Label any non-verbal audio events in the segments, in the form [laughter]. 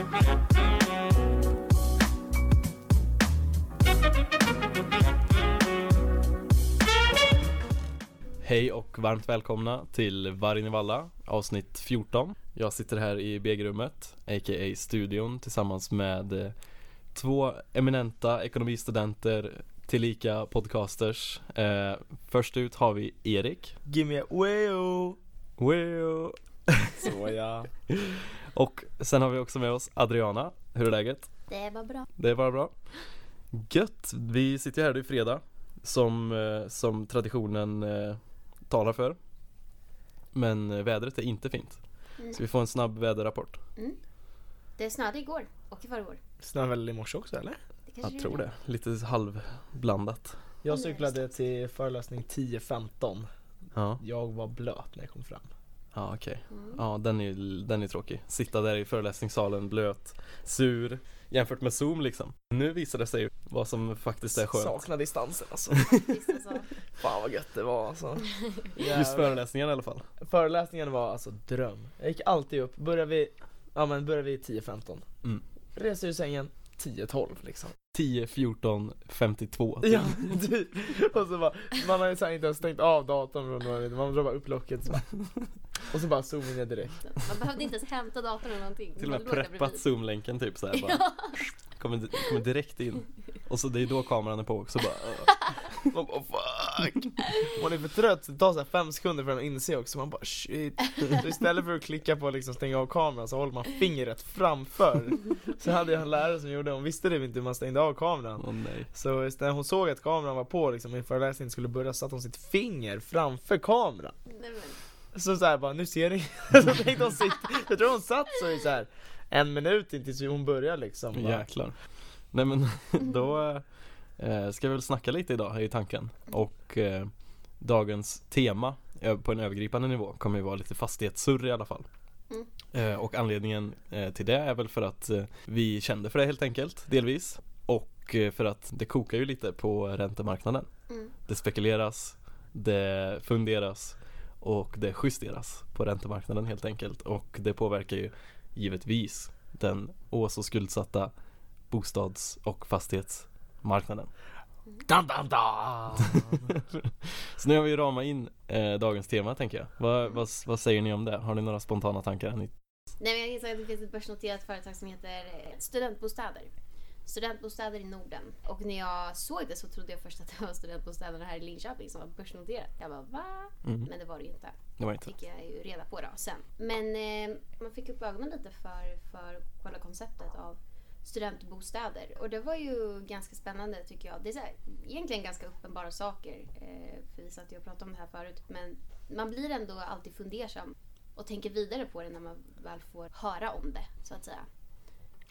Hej och varmt välkomna till Vargen i Valla avsnitt 14 Jag sitter här i BG-rummet, a.k.a. studion tillsammans med eh, två eminenta ekonomistudenter tillika podcasters eh, Först ut har vi Erik Give me a weo Wow. Så ja Och sen har vi också med oss Adriana, hur är läget? Det var bra. Det är bara bra. Gött, vi sitter här, det är fredag Som, eh, som traditionen eh, talar för. Men eh, vädret är inte fint. Mm. Så vi får en snabb väderrapport. Det snöade igår och i förrgår. Snöade väl i morse också eller? Jag tror det, lite halvblandat. Jag är cyklade till föreläsning 10.15 Ja, Jag var blöt när jag kom fram ja okej. Mm. Ja den är, den är tråkig. Sitta där i föreläsningssalen blöt, sur Jämfört med zoom liksom. Nu visar det sig vad som faktiskt är skönt. Saknar distansen alltså. Alltså. [laughs] Fan vad gött det var alltså. [laughs] Just föreläsningen i alla fall. Föreläsningen var alltså dröm. Jag gick alltid upp, började vi, ja men började vi 10.15 Mm. Reser ur sängen 10.12 liksom. 10, 14, 52 Ja, typ. Och så bara, man har ju så här inte ens stängt av datorn man drar bara upp locket så bara. Och så bara zoom in direkt. Man behövde inte ens hämta datorn eller någonting. Till och med preppat zoomlänken typ såhär bara. [laughs] Ja. kommer, kommer direkt in. Och så det är då kameran är på också bara. Man bara fuck. Man är för trött, det tar så här fem sekunder för att inse också, man bara shit. Så Istället för att klicka på liksom stänga av kameran så håller man fingret framför. Så hade jag en lärare som gjorde, hon visste det inte hur man stängde av kameran. Åh nej. Så när hon såg att kameran var på liksom, min föreläsning skulle börja satte hon sitt finger framför kameran. Nej, men, Så såhär bara, nu ser ni. [laughs] Så tänkte hon sitta, jag tror hon satt så i så här en minut in tills hon började liksom bara. Jäklar. Nej men [laughs] då eh, ska vi väl snacka lite idag är ju tanken. Och eh, dagens tema eh, på en övergripande nivå kommer ju vara lite fastighetssurr i alla fall. Mm. eh, Och anledningen till det är väl för att vi kände för det helt enkelt, delvis. Och för att det kokar ju lite på räntemarknaden. Mm. Det spekuleras, det funderas och det justeras på räntemarknaden helt enkelt och det påverkar ju givetvis den å så skuldsatta bostads och fastighetsmarknaden. Dun, dun, dun. [laughs] Så nu har vi ramat in eh, dagens tema tänker jag. Vad, vad, vad säger ni om det? Har ni några spontana tankar? Nej, men jag inser att det finns ett börsnoterat företag som heter eh, Studentbostäder. Studentbostäder i Norden. Och när jag såg det så trodde jag först att det var studentbostäderna här i Linköping som var börsnoterat. Jag bara va? mm, Men det var det ju inte. det var inte. fick jag ju reda på då sen. Men eh, man fick upp ögonen lite för, för själva konceptet av studentbostäder. Och det var ju ganska spännande tycker jag. Det är så här, egentligen ganska uppenbara saker. Eh, för vi satt ju och pratade om det här förut. Men man blir ändå alltid fundersam och tänker vidare på det när man väl får höra om det så att säga.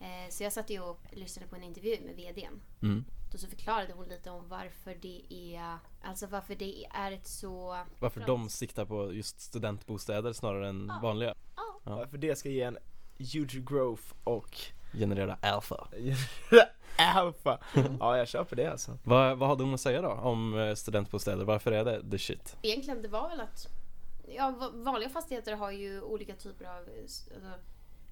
Eh, så jag satt ju och lyssnade på en intervju med VDn. Mm. Då så förklarade hon lite om varför det är, alltså varför det är ett så... Varför de siktar på just studentbostäder snarare än Ja. vanliga. Ja, Ja. För det ska ge en huge growth och Generera alpha. alpha Ja jag köper det alltså Vad, vad hade hon att säga då om eh, studentbostäder? Varför är det the shit? Egentligen det var väl att ja, va- vanliga fastigheter har ju olika typer av alltså,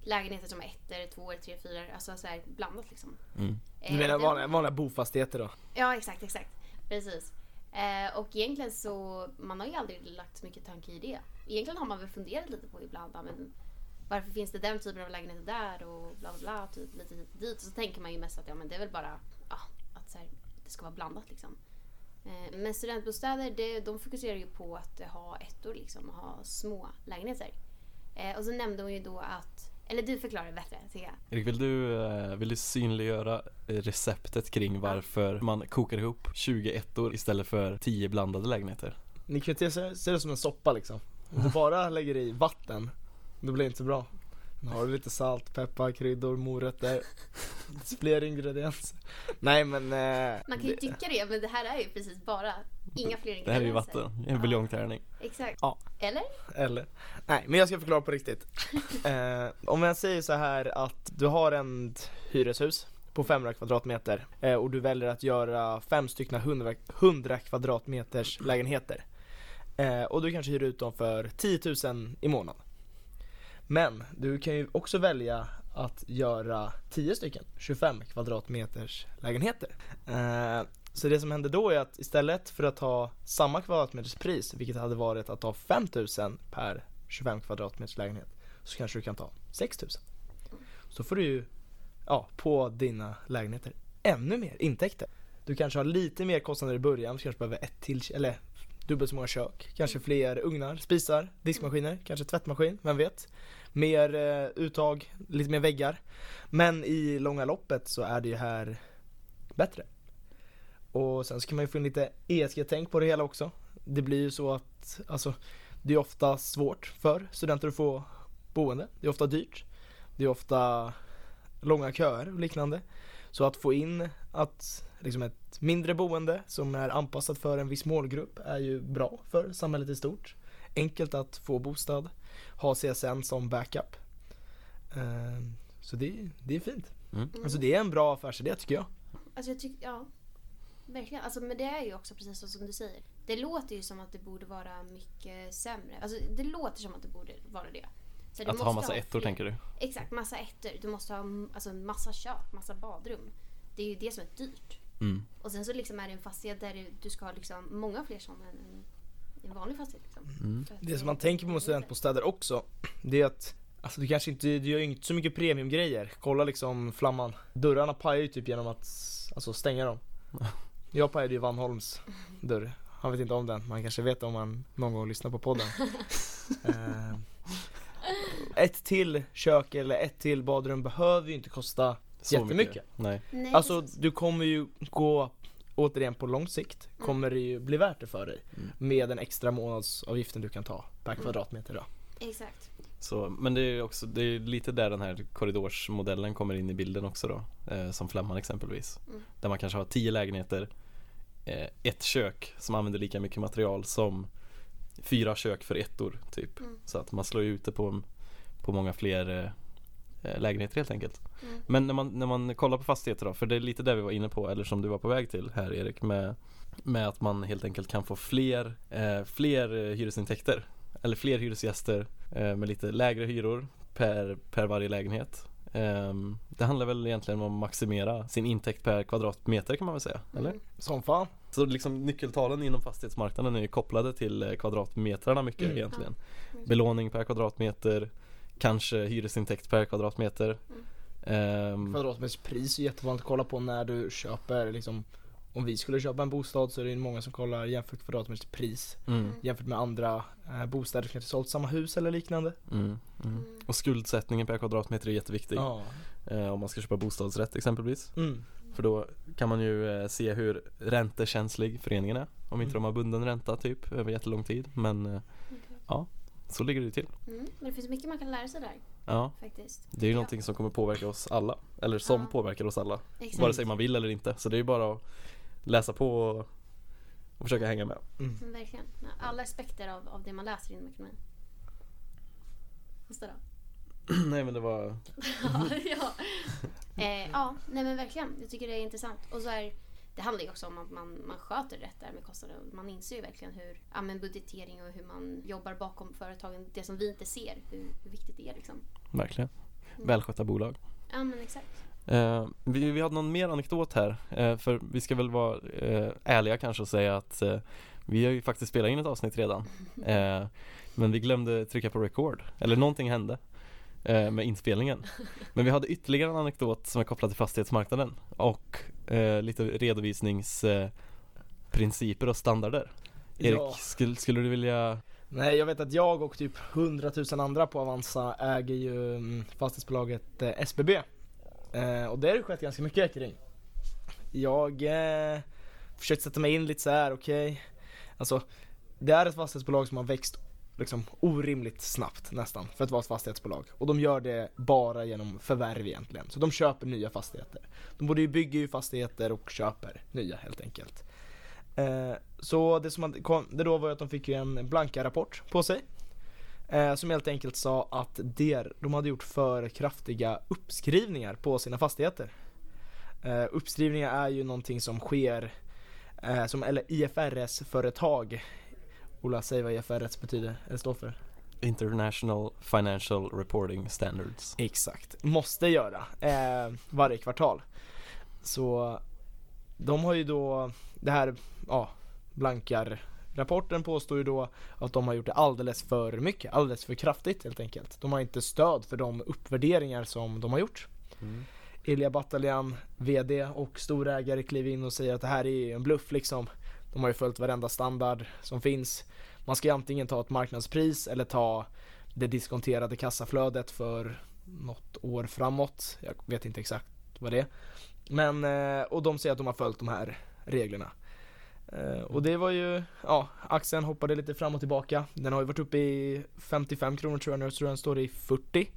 lägenheter som är ettor, tvåor, tre, fyra, alltså så här blandat liksom. Mm. Eh, Du menar det- vanliga, vanliga bofastigheter då? Ja exakt, exakt. Precis. Eh, och egentligen så, man har ju aldrig lagt så mycket tanke i det. Egentligen har man väl funderat lite på ibland, men varför finns det den typen av lägenheter där och bla bla bla, typ lite hit och dit. Och så tänker man ju mest att ja, men det är väl bara ja, att så här, det ska vara blandat liksom. Eh, men studentbostäder, det, de fokuserar ju på att ha ettor liksom och ha små lägenheter. Eh, och så nämnde hon ju då att, eller du förklarar bättre tycker jag. Erik, vill du, eh, vill du synliggöra eh, receptet kring varför man kokar ihop 20 ettor istället för 10 blandade lägenheter? Ni kan ju se, se det som en soppa liksom. Om du bara [laughs] lägger i vatten, då blir det inte så bra. Nu har du lite salt, peppar, kryddor, morötter. Fler ingredienser. Nej men eh, Man kan ju det- tycka det, men det här är ju precis bara inga fler Det här är ju ingredienser. vatten, en buljongtärning. Exakt. Ja. Eller? Eller? Nej, men jag ska förklara på riktigt. [laughs] eh, om jag säger så här att du har en hyreshus på 500 kvadratmeter eh, och du väljer att göra fem stycken 100, 100 kvadratmeters lägenheter. Eh, och du kanske hyr ut dem för 10 000 i månaden. Men du kan ju också välja att göra 10 stycken 25 kvadratmeters lägenheter. Eh, så det som hände då är att istället för att ha samma kvadratmeterspris, vilket hade varit att ta 5000 per 25 kvadratmeters lägenhet, så kanske du kan ta 6000. Så får du ju, ja, på dina lägenheter ännu mer intäkter. Du kanske har lite mer kostnader i början, du kanske behöver ett till, eller dubbelt så många kök, kanske fler ugnar, spisar, diskmaskiner, kanske tvättmaskin, vem vet? Mer eh, uttag, lite mer väggar. Men i långa loppet så är det ju här bättre. Och sen så kan man ju få in lite ESG-tänk på det hela också. Det blir ju så att, alltså, det är ofta svårt för studenter att få boende. Det är ofta dyrt. Det är ofta långa köer och liknande. Så att få in att liksom ett mindre boende som är anpassat för en viss målgrupp är ju bra för samhället i stort. Enkelt att få bostad, ha CSN som backup. Ehm, Så det, det är fint. Mm. Alltså det är en bra affärsidé tycker jag. Alltså jag tycker, ja. Verkligen. Alltså, men det är ju också precis som du säger. Det låter ju som att det borde vara mycket sämre. Alltså det låter som att det borde vara det. Så du Att ha massa ettor fler- tänker du? Exakt, massa ettor. Du måste ha alltså, massa kök, massa badrum. Det är ju det som är dyrt. Mm. Och sen så liksom är det en fastighet där du- ska ha liksom många fler sådana än en, en vanlig fastighet. Liksom. Mm. Det som man tänker på med studentbostäder också, det är att Alltså du kanske inte, du gör inte så mycket premiumgrejer. Kolla liksom flamman. Dörrarna pajar ju typ genom att alltså, stänga dem. [laughs] Jag pajade ju Vanholms dörr. Han vet inte om den, man kanske vet om han någon gång lyssnar på podden. [laughs] Eh, ett till kök eller ett till badrum behöver ju inte kosta Så Jättemycket. mycket. Nej. Nej, Alltså du kommer ju gå, återigen på lång sikt, kommer det ju bli värt det för dig. Mm. Med den extra månadsavgiften du kan ta per kvadratmeter då. Exakt. Så, men det är också, det är lite där den här korridorsmodellen kommer in i bilden också då. Eh, som Flamman exempelvis. Mm. Där man kanske har tio lägenheter, eh, ett kök som använder lika mycket material som fyra kök för ettor typ. Mm. Så att man slår ut det på, på många fler eh, eh, lägenheter helt enkelt. Mm. Men när man, när man kollar på fastigheter då, för det är lite där vi var inne på, eller som du var på väg till här Erik, med, med att man helt enkelt kan få fler, eh, fler eh, hyresintäkter. Eller fler hyresgäster med lite lägre hyror per, per varje lägenhet. Ehm, det handlar väl egentligen om att maximera sin intäkt per kvadratmeter kan man väl säga, eller? Mm. Som fan. Så liksom nyckeltalen inom fastighetsmarknaden är ju kopplade till eh, kvadratmetrarna mycket Mm. egentligen. Mm. Belåning per kvadratmeter, kanske hyresintäkt per kvadratmeter. Mm. Ehm, Kvadratmeterspris är jättevanligt att kolla på när du köper liksom Om vi skulle köpa en bostad så är det många som kollar jämfört kvadratmeterspris mm, Jämfört med andra eh, bostäder som kanske sålt samma hus eller liknande mm, mm. Mm. Och skuldsättningen per kvadratmeter är jätteviktig Ja eh, om man ska köpa bostadsrätt exempelvis. mm. För då kan man ju eh, se hur räntekänslig föreningen är. Om inte Mm. de har bunden ränta typ över jättelång tid. Men eh, Okej. så ligger det till. Mm. Men det finns mycket man kan lära sig där Ja, faktiskt. det är ju Ja. någonting som kommer påverka oss alla. Eller som Ja. påverkar oss alla. Exakt. Vare sig man vill eller inte. Så det är ju bara att läsa på och, och försöka hänga med. Mm. Men verkligen. Alla aspekter av, av det man läser inom ekonomi. Då. [clears throat] Nej men det var [laughs] ja. Eh, ja, nej men verkligen. Jag tycker det är intressant. Och så är, det handlar ju också om att man, man sköter rätt där med kostnader. Man inser ju verkligen hur ja, men budgetering och hur man jobbar bakom företagen. Det som vi inte ser, hur, hur viktigt det är liksom. verkligen Mm. välskötta bolag. Ja men exakt. Eh, vi, vi hade någon mer anekdot här, eh, för vi ska väl vara eh, ärliga kanske och säga att eh, vi har ju faktiskt spelat in ett avsnitt redan. [laughs] Eh, men vi glömde trycka på record, eller någonting hände eh, med inspelningen. Men vi hade ytterligare en anekdot som är kopplad till fastighetsmarknaden och lite redovisningsprinciper principer och standarder. Erik, Ja. skulle, skulle du vilja Nej jag vet att jag och typ 100 000 andra på Avanza äger ju mm, fastighetsbolaget SBB eh, Och det har det skett ganska mycket kring. Jag eh, försökte sätta mig in lite så här, okej. Alltså det är ett fastighetsbolag som har växt liksom orimligt snabbt nästan för att vara ett fastighetsbolag. Och de gör det bara genom förvärv egentligen. Så de köper nya fastigheter. De både ju bygger ju fastigheter och köper nya helt enkelt. Eh, så det som kom, det då var att de fick ju en blanka rapport på sig. Eh, som helt enkelt sa att der, de hade gjort för kraftiga uppskrivningar på sina fastigheter. Eh, uppskrivningar är ju någonting som sker eh, som eller IFRS-företag. Ola, säg vad IFRS betyder, eller står för. International Financial Reporting Standards. Exakt, måste göra eh, varje kvartal. Så de har ju då, det här, ja, blankar Rapporten påstår ju då att de har gjort det alldeles för mycket, alldeles för kraftigt helt enkelt. De har inte stöd för de uppvärderingar som de har gjort. Mm. Ilja Bataljan, VD och storägare kliver in och säger att det här är en bluff liksom. De har ju följt varenda standard som finns. Man ska ju antingen ta ett marknadspris eller ta det diskonterade kassaflödet för något år framåt. Jag vet inte exakt vad det är. Men, eh, och de säger att de har följt de här reglerna. Eh, Och det var ju, ja, aktien hoppade lite fram och tillbaka. Den har ju varit uppe i 55 kronor tror jag nu, så den står i 40.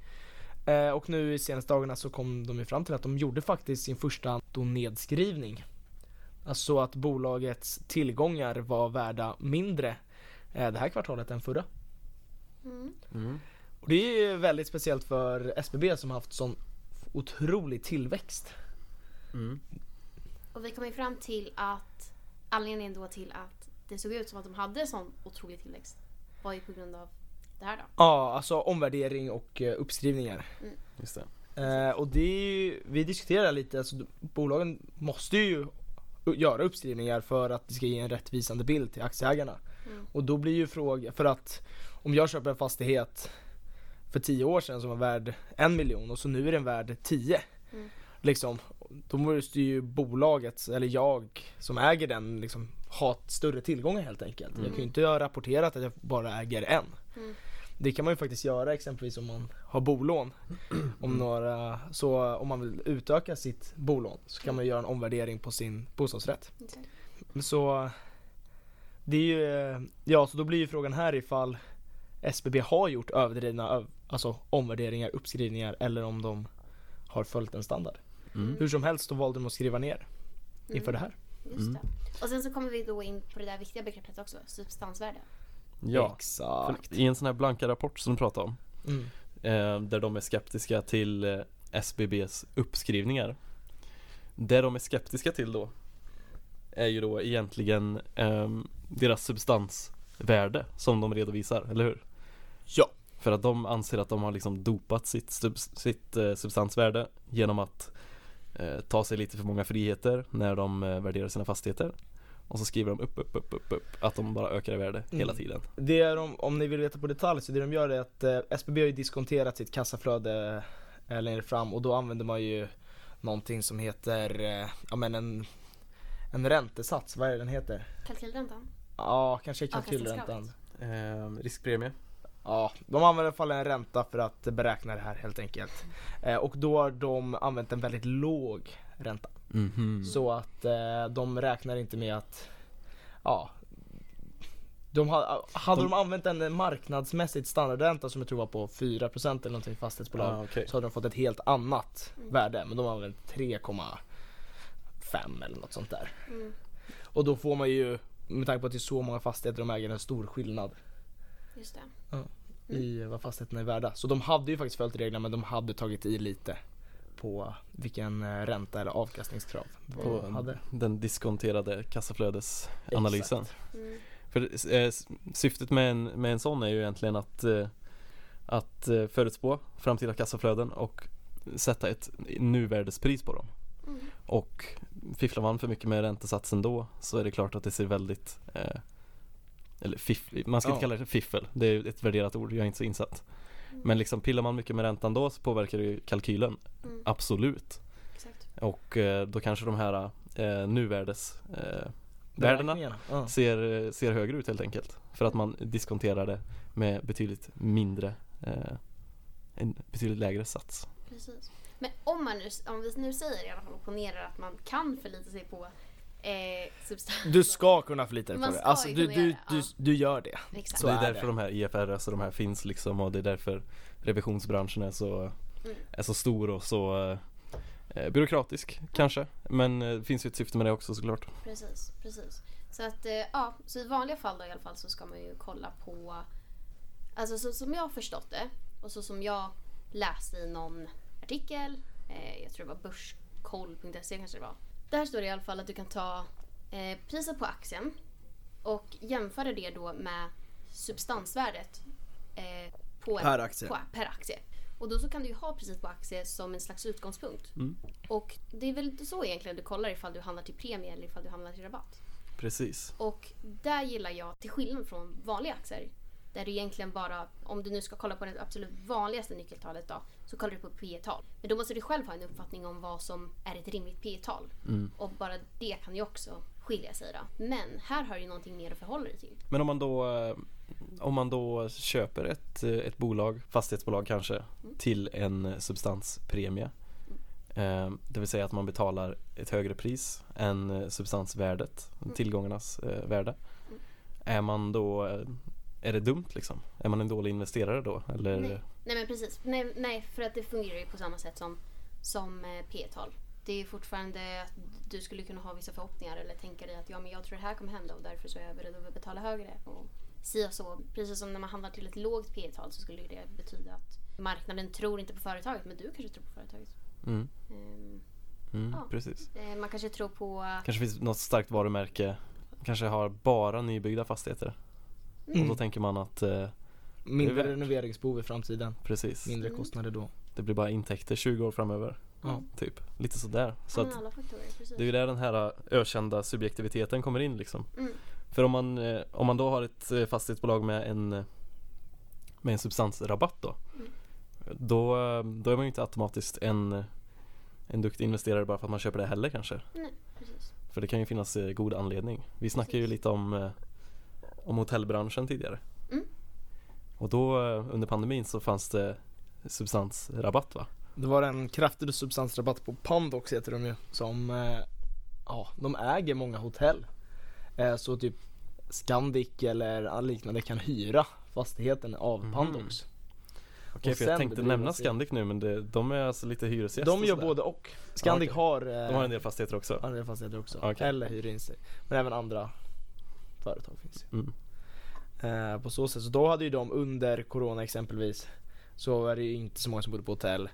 Eh, Och nu i senaste dagarna så kom de ju fram till att de gjorde faktiskt sin första nedskrivning. Alltså att bolagets tillgångar var värda mindre eh, det här kvartalet än förra. Mm. Mm. Och det är ju väldigt speciellt för SBB som har haft sån otrolig tillväxt. Mm. Och vi kom ju fram till att anledningen då till att det såg ut som att de hade sån otrolig tillväxt var ju på grund av det här då. Ja, alltså omvärdering och eh, uppskrivningar. Just det. Eh, och det är ju, vi diskuterar lite, alltså bolagen måste ju göra uppskrivningar för att det ska ge en rättvisande bild till aktieägarna. Mm. Och då blir ju frågan, för att om jag köper en fastighet för 10 år sedan som var värd en miljon och så nu är den värd 10. Mm. Liksom, då måste ju bolaget, eller jag som äger den liksom ha större tillgångar helt enkelt. Jag kan ju inte ha rapporterat att jag bara äger en. Mm. Det kan man ju faktiskt göra exempelvis om man har bolån. Om några, så om man vill utöka sitt bolån så kan man göra en omvärdering på sin bostadsrätt. Exakt. Så det är ju, ja så då blir ju frågan här ifall SBB har gjort överdrivna alltså omvärderingar, uppskrivningar eller om de har följt en standard. Mm. Hur som helst då valde de att skriva ner inför det här. Just Mm. det. Och sen så kommer vi då in på det där viktiga begreppet också, substansvärde. Ja, Exakt. i en sån här blanka rapport som du pratade om Mm. eh, Där de är skeptiska till eh, SBBs uppskrivningar Det de är skeptiska till då Är ju då egentligen ehm, deras substansvärde som de redovisar, eller hur? Ja. För att de anser att de har liksom dopat sitt, sub, sitt eh, substansvärde genom att eh, ta sig lite för många friheter när de eh, värderar sina fastigheter Och så skriver de upp, upp, upp, upp, upp att de bara ökar i värde hela Mm. tiden Det är de, om ni vill veta på detalj, så det de gör är att eh, SBB har ju diskonterat sitt kassaflöde eh, längre fram och då använder man ju någonting som heter, eh, ja men en, en räntesats, vad är det den heter? Kalkylräntan. Ja, kanske kalkylräntan. Eh, Riskpremie Ja, de använder i alla fall en ränta för att beräkna det här helt enkelt. Eh, och då har de använt en väldigt låg ränta. Mhm. Så att eh, de räknar inte med att, ja de ha, hade De- de använt en marknadsmässigt standardränta som jag tror var på 4% eller någonting i fastighetsbolag Ah, okej. så hade de fått ett helt annat Mm. värde men de har använt 3,5 eller något sånt där. Mm. Och då får man ju, med tanke på att det är så många fastigheter, de äger en stor skillnad Just det. i vad fastigheterna är värda. Så de hade ju faktiskt följt reglerna men de hade tagit i lite på vilken eh, ränta eller avkastningskrav På de hade. den diskonterade kassaflödesanalysen. Mm. För eh, syftet med en, med en sån är ju egentligen att eh, Att eh, förutspå framtida kassaflöden och sätta ett nuvärdespris på dem Mm. Och fifflar man för mycket med räntesatsen då så är det klart att det ser väldigt eh, Eller fiff, man ska inte Ja. kalla det fiffel, det är ett värderat ord, jag är inte så insatt Men liksom pillar man mycket med räntan då så påverkar det ju kalkylen, Mm. absolut Exakt. Och eh, då kanske de här eh, nuvärdes eh. Ja. ser, ser högre ut helt enkelt För att man diskonterar det med betydligt mindre eh, En betydligt lägre sats Precis. Men om man nu, om vi nu säger i alla fall och ponerar att man kan förlita sig på eh. Du ska kunna förlita dig på det. Alltså du, du, det, du, ja. du gör det. Exakt. Så Det är är därför det. de här IFRS och de här finns liksom och det är därför revisionsbranschen är så, Mm. är så stor och så eh, byråkratisk kanske Men eh, det finns ju ett syfte med det också såklart Precis, precis. Så att eh, ja, så i vanliga fall då i alla fall så ska man ju kolla på Alltså så som jag har förstått det och så som jag läste i någon artikel eh, Jag tror det var börskoll.se kanske det var Där står det i alla fall att du kan ta eh, priset på aktien och jämföra det då med substansvärdet eh, på, en, Per aktie. På, per aktie. Och då så kan du ju ha priset på aktie som en slags utgångspunkt. Mm. Och det är väl så egentligen du kollar ifall du handlar till premie eller ifall du handlar till rabatt. Precis. Och där gillar jag, till skillnad från vanliga aktier, där du egentligen bara, om du nu ska kolla på det absolut vanligaste nyckeltalet då, så kollar du på P tal Men då måste du själv ha en uppfattning om vad som är ett rimligt P tal Mm. Och bara det kan ju också skilja sig då. Men här har du ju någonting mer att förhålla dig till. Men om man då eh, Om man då köper ett, eh, ett bolag, fastighetsbolag kanske Till en substanspremie eh, Det vill säga att man betalar ett högre pris än substansvärdet, tillgångarnas eh, värde. Är man då Är det dumt liksom? Är man en dålig investerare då? Eller? Nej. Nej men precis. Nej, nej, för att det fungerar ju på samma sätt som, som eh, P-tal. Det är fortfarande att du skulle kunna ha vissa förhoppningar eller tänka dig att ja men jag tror det här kommer hända och därför så är jag beredd att betala högre. Och si och så. Precis som när man handlar till ett lågt P-tal så skulle det betyda att marknaden tror inte på företaget men du kanske tror på företaget. Mm, Ehm, mm, Ja. precis eh, man kanske tror på... Kanske finns något starkt varumärke Kanske har bara nybyggda fastigheter Och Mm. då tänker man att eh, Mindre renoveringsbehov i framtiden. Precis Mindre Mm. kostnader då. Det blir bara intäkter 20 år framöver Ja. Typ, lite sådär Så att det är ju där den här äh, ökända subjektiviteten kommer in liksom Mm. För om man, eh, om man då har ett eh, fastighetsbolag med en eh, Med en substansrabatt då Mm. Då, eh, då är man ju inte automatiskt en eh, En duktig investerare bara för att man köper det heller kanske Nej, precis. För det kan ju finnas eh, god anledning Vi snackade ju lite om eh, Om hotellbranschen tidigare Mm. Och då eh, under pandemin så fanns det Substansrabatt va? Det var en kraftig substansrabatt på Pandox heter de ju. Som, eh, ja, de äger många hotell. Eh, så typ Scandic eller liknande kan hyra fastigheten av Mhm. Pandox. Okej Och för jag tänkte nämna Scandic nu men det, de är alltså lite hyresgäster De gör både och. Scandic okej. har, eh, De har en del fastigheter också andra fastigheter också. Okej. Eller hyr in sig. Men även andra företag finns ju. mm. Eh, på så sätt, så då hade ju de under Corona exempelvis Så är det ju inte så många som bodde på hotell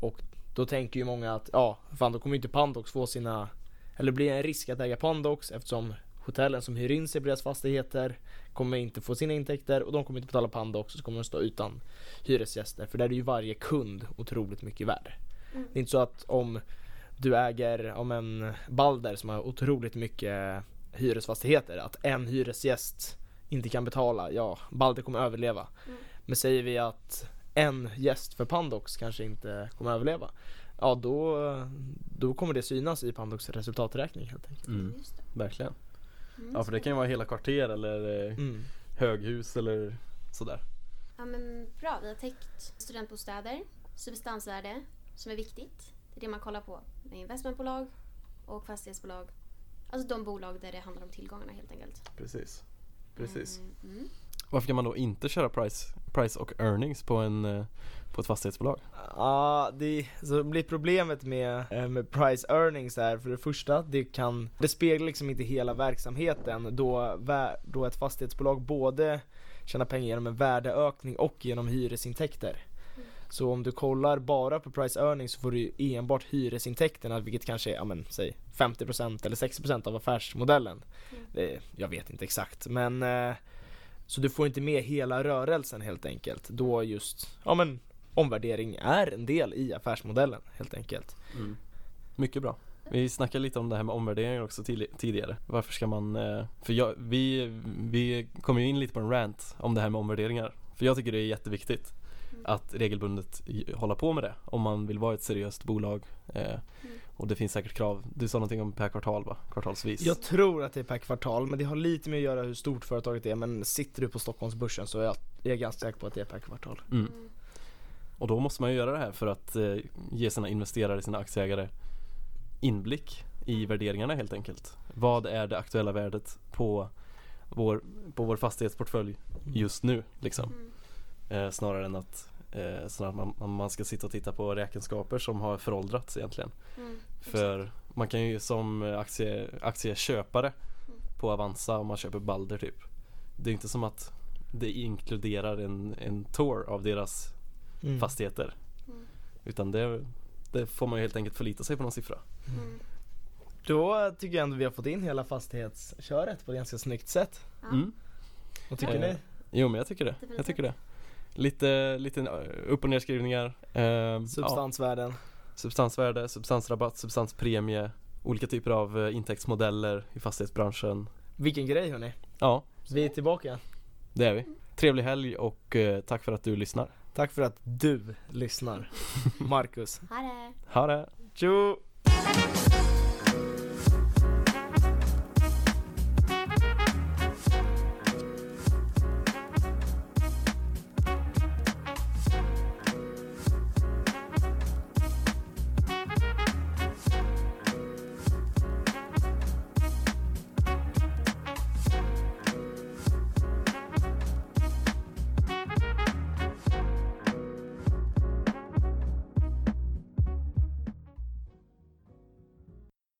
Och då tänker ju många att ja, fan då kommer ju inte Pandox få sina Eller blir en risk att äga Pandox eftersom hotellen som hyr in sig på deras fastigheter Kommer inte få sina intäkter och de kommer inte betala Pandox och så kommer de stå utan hyresgäster för där är ju varje kund otroligt mycket värd Mm. Det är inte så att om du äger om en Balder som har otroligt mycket hyresfastigheter att en hyresgäst inte kan betala, ja, Balder kommer överleva. Mm. Men säger vi att en gäst för Pandox kanske inte kommer överleva, ja då, då kommer det synas i Pandox resultaträkning helt enkelt. Mm. Just det. Verkligen Mm, Ja för det kan ju vara hela kvarter eller eh, Mm. höghus eller sådär Ja men bra, vi har täckt studentbostäder, substansvärde som är viktigt. Det är det man kollar på med investmentbolag och fastighetsbolag. Alltså de bolag där det handlar om tillgångarna helt enkelt. Precis Precis Mm, mm. Varför kan man då inte köra price, price och earnings på, en, eh, på ett fastighetsbolag? Ja, det så blir problemet med, eh, med price earnings här för det första, det kan, det speglar liksom inte hela verksamheten då, då ett fastighetsbolag både tjänar pengar genom en värdeökning och genom hyresintäkter. Så om du kollar bara på price earnings så får du enbart hyresintäkterna vilket kanske är, ja men säg 50% eller 60% av affärsmodellen. Mm. Det, jag vet inte exakt men eh, så du får inte med hela rörelsen helt enkelt. Då just, ja men omvärdering är en del i affärsmodellen helt enkelt. Mycket bra Vi snackade lite om det här med omvärderingar också tidigare Varför ska man, eh, för jag, vi, vi kom ju in lite på en rant om det här med omvärderingar För jag tycker det är jätteviktigt Mm. Att regelbundet hålla på med det om man vill vara ett seriöst bolag eh, Och det finns säkert krav, du sa någonting om per kvartal va? Kvartalsvis Jag tror att det är per kvartal men det har lite med att göra hur stort företaget är men sitter du på Stockholmsbörsen så är jag, jag är ganska säker på att det är per kvartal. mm. Mm. Och då måste man ju göra det här för att eh, ge sina investerare, sina aktieägare inblick i värderingarna helt enkelt. Vad är det aktuella värdet på vår, på vår fastighetsportfölj just nu liksom. Mm. Eh, snarare än att eh, snarare att man, man ska sitta och titta på räkenskaper som har föråldrats egentligen. Mm. För man kan ju som aktie, aktieköpare på Avanza om man köper Balder typ. Det är inte som att det inkluderar en, en tour av deras Mm. fastigheter. Mm. Utan det, det får man ju helt enkelt förlita sig på någon siffra. Mm. Då tycker jag ändå vi har fått in hela fastighetsköret på ett ganska snyggt sätt. Ja. Mm. Vad tycker Eh, ni? Jo men jag tycker det. Jag tycker det. Lite, lite eh, upp och nedskrivningar. Eh, ja, Substansvärden. substansvärde, substansrabatt, substanspremie. Olika typer av eh, intäktsmodeller i fastighetsbranschen. Vilken grej hörni. Ja, Vi är tillbaka. det är vi. Trevlig helg och eh, tack för att du lyssnar. Tack för att du lyssnar. [laughs] Marcus. Ha det! Ha det! Tjo!